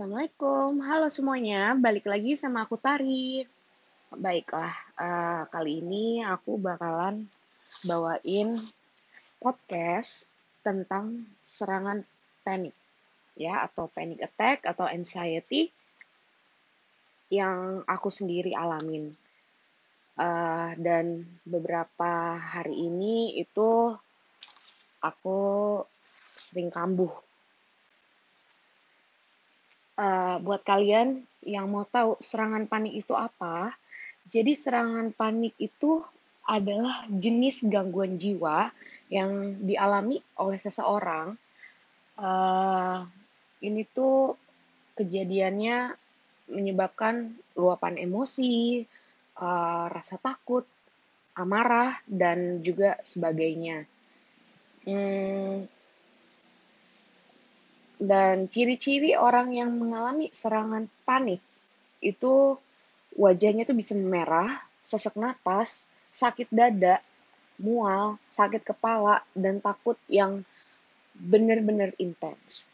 Assalamualaikum, halo semuanya, balik lagi sama aku Tari. Baiklah, uh, kali ini aku bakalan bawain podcast tentang serangan panik, ya, atau panic attack atau anxiety yang aku sendiri alamin. Uh, dan beberapa hari ini itu aku sering kambuh uh, buat kalian yang mau tahu serangan panik itu apa, jadi serangan panik itu adalah jenis gangguan jiwa yang dialami oleh seseorang. Uh, ini tuh kejadiannya menyebabkan luapan emosi, uh, rasa takut, amarah, dan juga sebagainya. Hmm, dan ciri-ciri orang yang mengalami serangan panik itu wajahnya tuh bisa merah, sesak napas, sakit dada, mual, sakit kepala, dan takut yang benar-benar intens.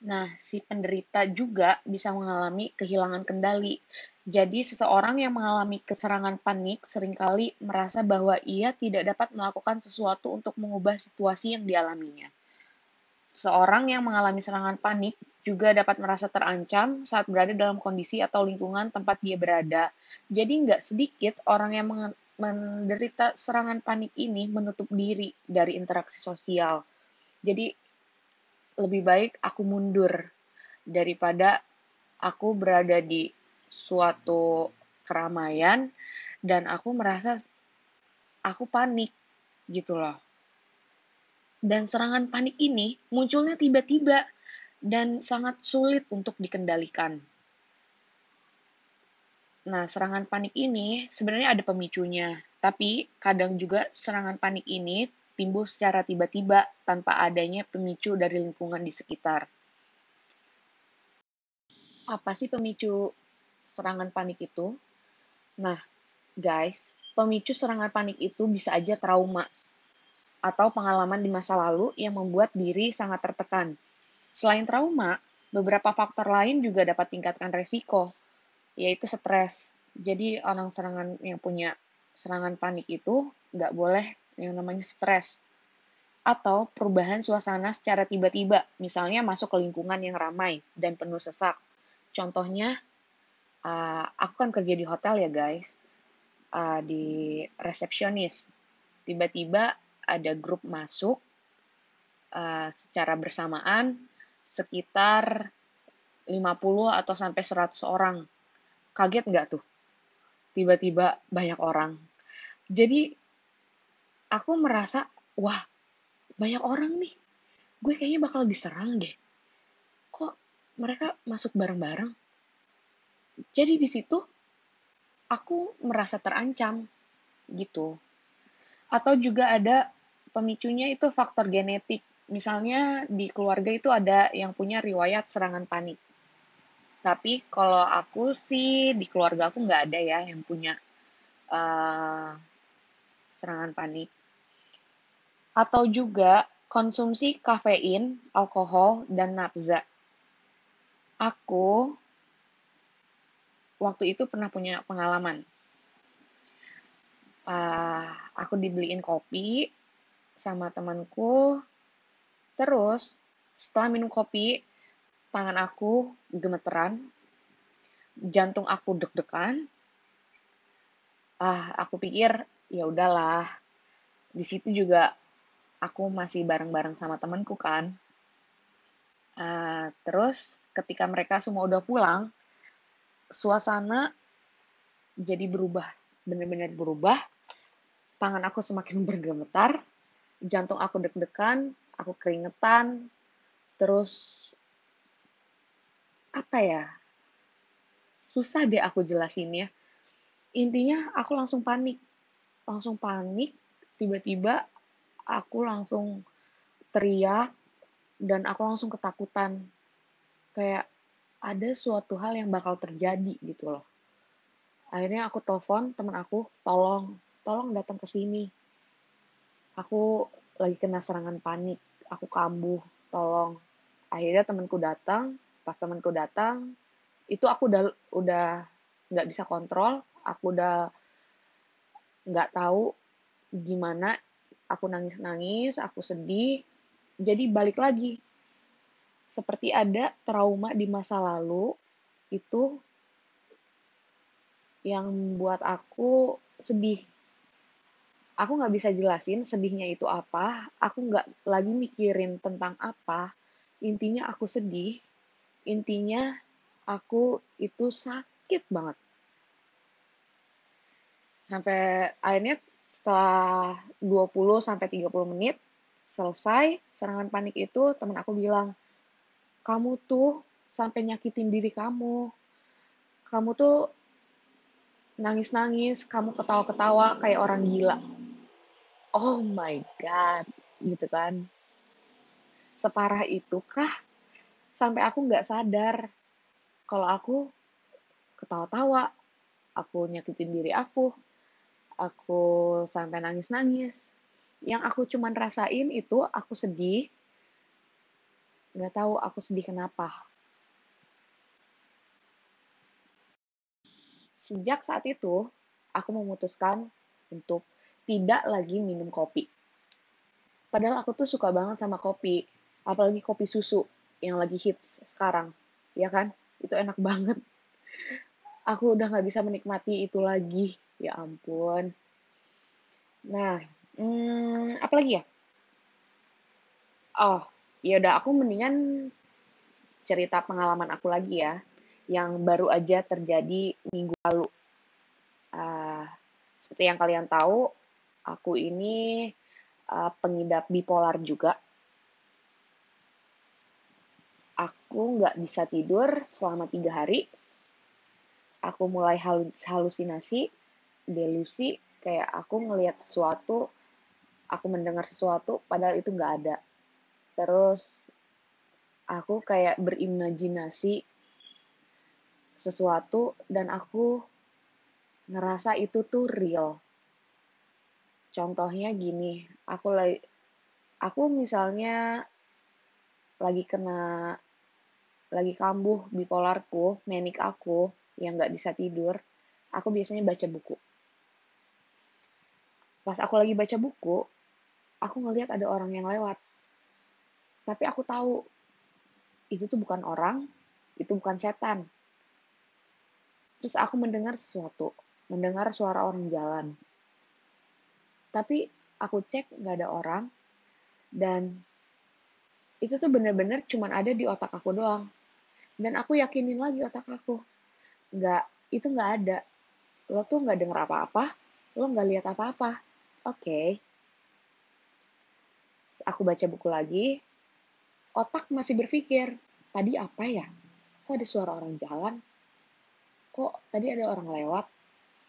Nah, si penderita juga bisa mengalami kehilangan kendali. Jadi, seseorang yang mengalami keserangan panik sering kali merasa bahwa ia tidak dapat melakukan sesuatu untuk mengubah situasi yang dialaminya. Seorang yang mengalami serangan panik juga dapat merasa terancam saat berada dalam kondisi atau lingkungan tempat dia berada. Jadi, nggak sedikit orang yang menderita serangan panik ini menutup diri dari interaksi sosial. Jadi, lebih baik aku mundur daripada aku berada di suatu keramaian dan aku merasa aku panik gitu loh. Dan serangan panik ini munculnya tiba-tiba dan sangat sulit untuk dikendalikan. Nah, serangan panik ini sebenarnya ada pemicunya, tapi kadang juga serangan panik ini timbul secara tiba-tiba tanpa adanya pemicu dari lingkungan di sekitar. Apa sih pemicu serangan panik itu? Nah, guys, pemicu serangan panik itu bisa aja trauma atau pengalaman di masa lalu yang membuat diri sangat tertekan. Selain trauma, beberapa faktor lain juga dapat tingkatkan resiko, yaitu stres. Jadi orang serangan yang punya serangan panik itu nggak boleh yang namanya stres atau perubahan suasana secara tiba-tiba, misalnya masuk ke lingkungan yang ramai dan penuh sesak. Contohnya, uh, aku kan kerja di hotel ya guys, uh, di resepsionis. Tiba-tiba ada grup masuk uh, secara bersamaan sekitar 50 atau sampai 100 orang. Kaget nggak tuh? Tiba-tiba banyak orang. Jadi aku merasa, wah banyak orang nih, gue kayaknya bakal diserang deh. Kok mereka masuk bareng-bareng? Jadi di situ aku merasa terancam gitu. Atau juga ada pemicunya itu faktor genetik. Misalnya di keluarga itu ada yang punya riwayat serangan panik. Tapi kalau aku sih di keluarga aku nggak ada ya yang punya uh, serangan panik atau juga konsumsi kafein, alkohol, dan nafza. Aku waktu itu pernah punya pengalaman. Uh, aku dibeliin kopi sama temanku. Terus setelah minum kopi, tangan aku gemeteran, jantung aku deg-degan. Ah, aku pikir ya udahlah. Di situ juga aku masih bareng-bareng sama temenku kan. Uh, terus ketika mereka semua udah pulang, suasana jadi berubah, benar-benar berubah. Tangan aku semakin bergemetar, jantung aku deg-degan, aku keringetan, terus apa ya? Susah deh aku jelasinnya. Intinya aku langsung panik. Langsung panik, tiba-tiba aku langsung teriak dan aku langsung ketakutan. Kayak ada suatu hal yang bakal terjadi gitu loh. Akhirnya aku telepon teman aku tolong tolong datang ke sini. Aku lagi kena serangan panik aku kambuh tolong. Akhirnya temanku datang pas temanku datang itu aku udah udah nggak bisa kontrol aku udah nggak tahu gimana aku nangis nangis aku sedih. Jadi balik lagi. Seperti ada trauma di masa lalu itu yang membuat aku sedih. Aku nggak bisa jelasin sedihnya itu apa. Aku nggak lagi mikirin tentang apa. Intinya aku sedih. Intinya aku itu sakit banget. Sampai akhirnya setelah 20 sampai 30 menit selesai serangan panik itu teman aku bilang kamu tuh sampai nyakitin diri kamu. Kamu tuh nangis-nangis kamu ketawa-ketawa kayak orang gila. Oh my god gitu kan. Separah itu kah sampai aku nggak sadar. Kalau aku ketawa-tawa, aku nyakitin diri aku, aku sampai nangis-nangis. Yang aku cuman rasain itu aku sedih, nggak tahu aku sedih kenapa. Sejak saat itu, aku memutuskan untuk tidak lagi minum kopi. Padahal aku tuh suka banget sama kopi, apalagi kopi susu yang lagi hits sekarang, ya kan? Itu enak banget. Aku udah gak bisa menikmati itu lagi. Ya ampun. Nah, hmm, apa lagi ya? Oh, ya udah aku mendingan cerita pengalaman aku lagi ya, yang baru aja terjadi minggu lalu. Uh, seperti yang kalian tahu, aku ini uh, pengidap bipolar juga aku nggak bisa tidur selama tiga hari. Aku mulai halusinasi, delusi, kayak aku ngelihat sesuatu, aku mendengar sesuatu, padahal itu nggak ada. Terus aku kayak berimajinasi sesuatu dan aku ngerasa itu tuh real. Contohnya gini, aku lagi aku misalnya lagi kena lagi kambuh bipolarku, menik aku, yang nggak bisa tidur, aku biasanya baca buku. Pas aku lagi baca buku, aku ngelihat ada orang yang lewat. Tapi aku tahu, itu tuh bukan orang, itu bukan setan. Terus aku mendengar sesuatu, mendengar suara orang jalan. Tapi aku cek nggak ada orang, dan itu tuh bener-bener cuman ada di otak aku doang dan aku yakinin lagi otak aku nggak itu nggak ada lo tuh nggak denger apa-apa lo nggak lihat apa-apa oke okay. aku baca buku lagi otak masih berpikir tadi apa ya kok ada suara orang jalan kok tadi ada orang lewat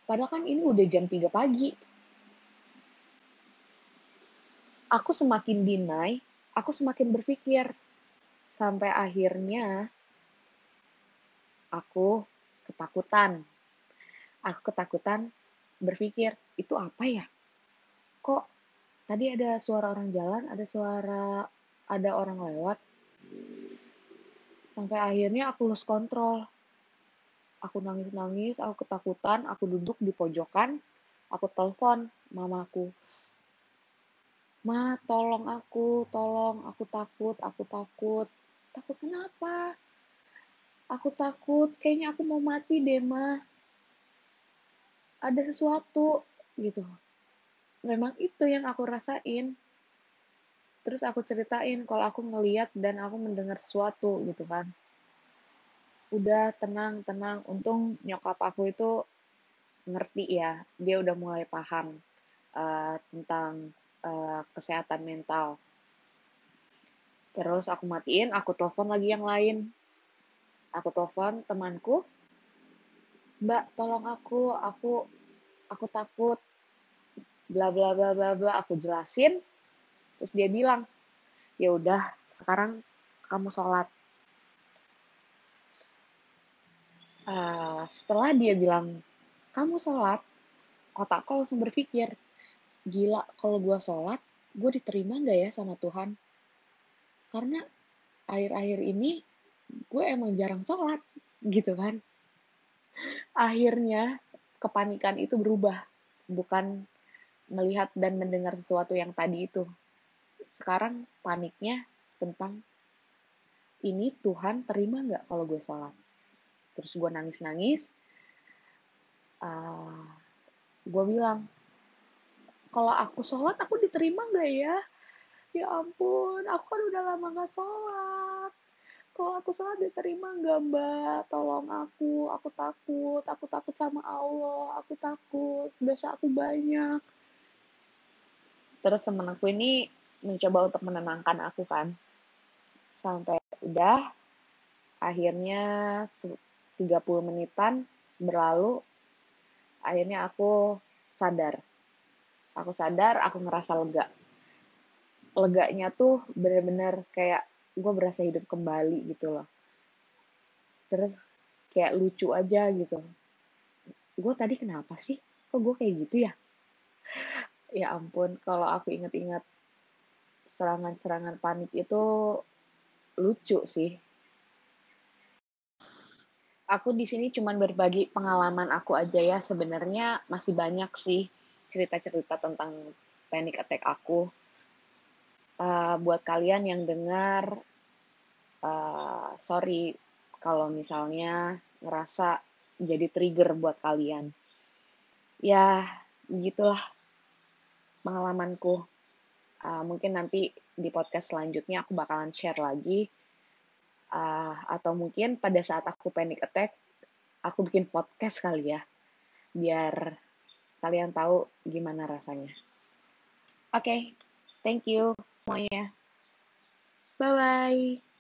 padahal kan ini udah jam 3 pagi aku semakin deny aku semakin berpikir sampai akhirnya aku ketakutan. Aku ketakutan berpikir, itu apa ya? Kok tadi ada suara orang jalan, ada suara ada orang lewat. Sampai akhirnya aku lost kontrol. Aku nangis-nangis, aku ketakutan, aku duduk di pojokan, aku telepon mamaku. Ma, tolong aku, tolong, aku takut, aku takut. Takut kenapa? Aku takut, kayaknya aku mau mati deh, Ma. Ada sesuatu, gitu. Memang itu yang aku rasain. Terus aku ceritain kalau aku ngeliat dan aku mendengar sesuatu, gitu kan. Udah tenang, tenang. Untung nyokap aku itu ngerti ya. Dia udah mulai paham uh, tentang uh, kesehatan mental. Terus aku matiin, aku telepon lagi yang lain aku telepon temanku mbak tolong aku aku aku takut bla bla bla bla bla aku jelasin terus dia bilang ya udah sekarang kamu sholat. Uh, setelah dia bilang kamu sholat kotakku langsung berpikir gila kalau gue sholat gue diterima nggak ya sama Tuhan? Karena akhir-akhir ini gue emang jarang sholat gitu kan. Akhirnya kepanikan itu berubah bukan melihat dan mendengar sesuatu yang tadi itu. Sekarang paniknya tentang ini Tuhan terima nggak kalau gue sholat? Terus gue nangis-nangis uh, gue bilang kalau aku sholat aku diterima nggak ya? Ya ampun aku kan udah lama gak sholat. Kalau aku sholat diterima nggak mbak? Tolong aku aku takut. Aku takut sama Allah aku takut. Dosa aku banyak terus temen aku ini mencoba untuk menenangkan aku kan. Sampai udah akhirnya 30 menitan berlalu akhirnya aku sadar. Aku sadar aku ngerasa lega. Leganya tuh bener-bener kayak gue berasa hidup kembali gitu loh. Terus kayak lucu aja gitu. Gue tadi kenapa sih? Kok gue kayak gitu ya ya ampun kalau aku inget-inget serangan-serangan panik itu lucu sih. Aku di sini cuman berbagi pengalaman aku aja ya. Sebenarnya masih banyak sih cerita-cerita tentang panic attack aku. Uh, buat kalian yang dengar, uh, sorry kalau misalnya ngerasa jadi trigger buat kalian. Ya, gitulah pengalamanku. Uh, mungkin nanti di podcast selanjutnya aku bakalan share lagi. Uh, atau mungkin pada saat aku panic attack, aku bikin podcast kali ya. Biar kalian tahu gimana rasanya. Oke, okay, thank you semuanya. Bye-bye.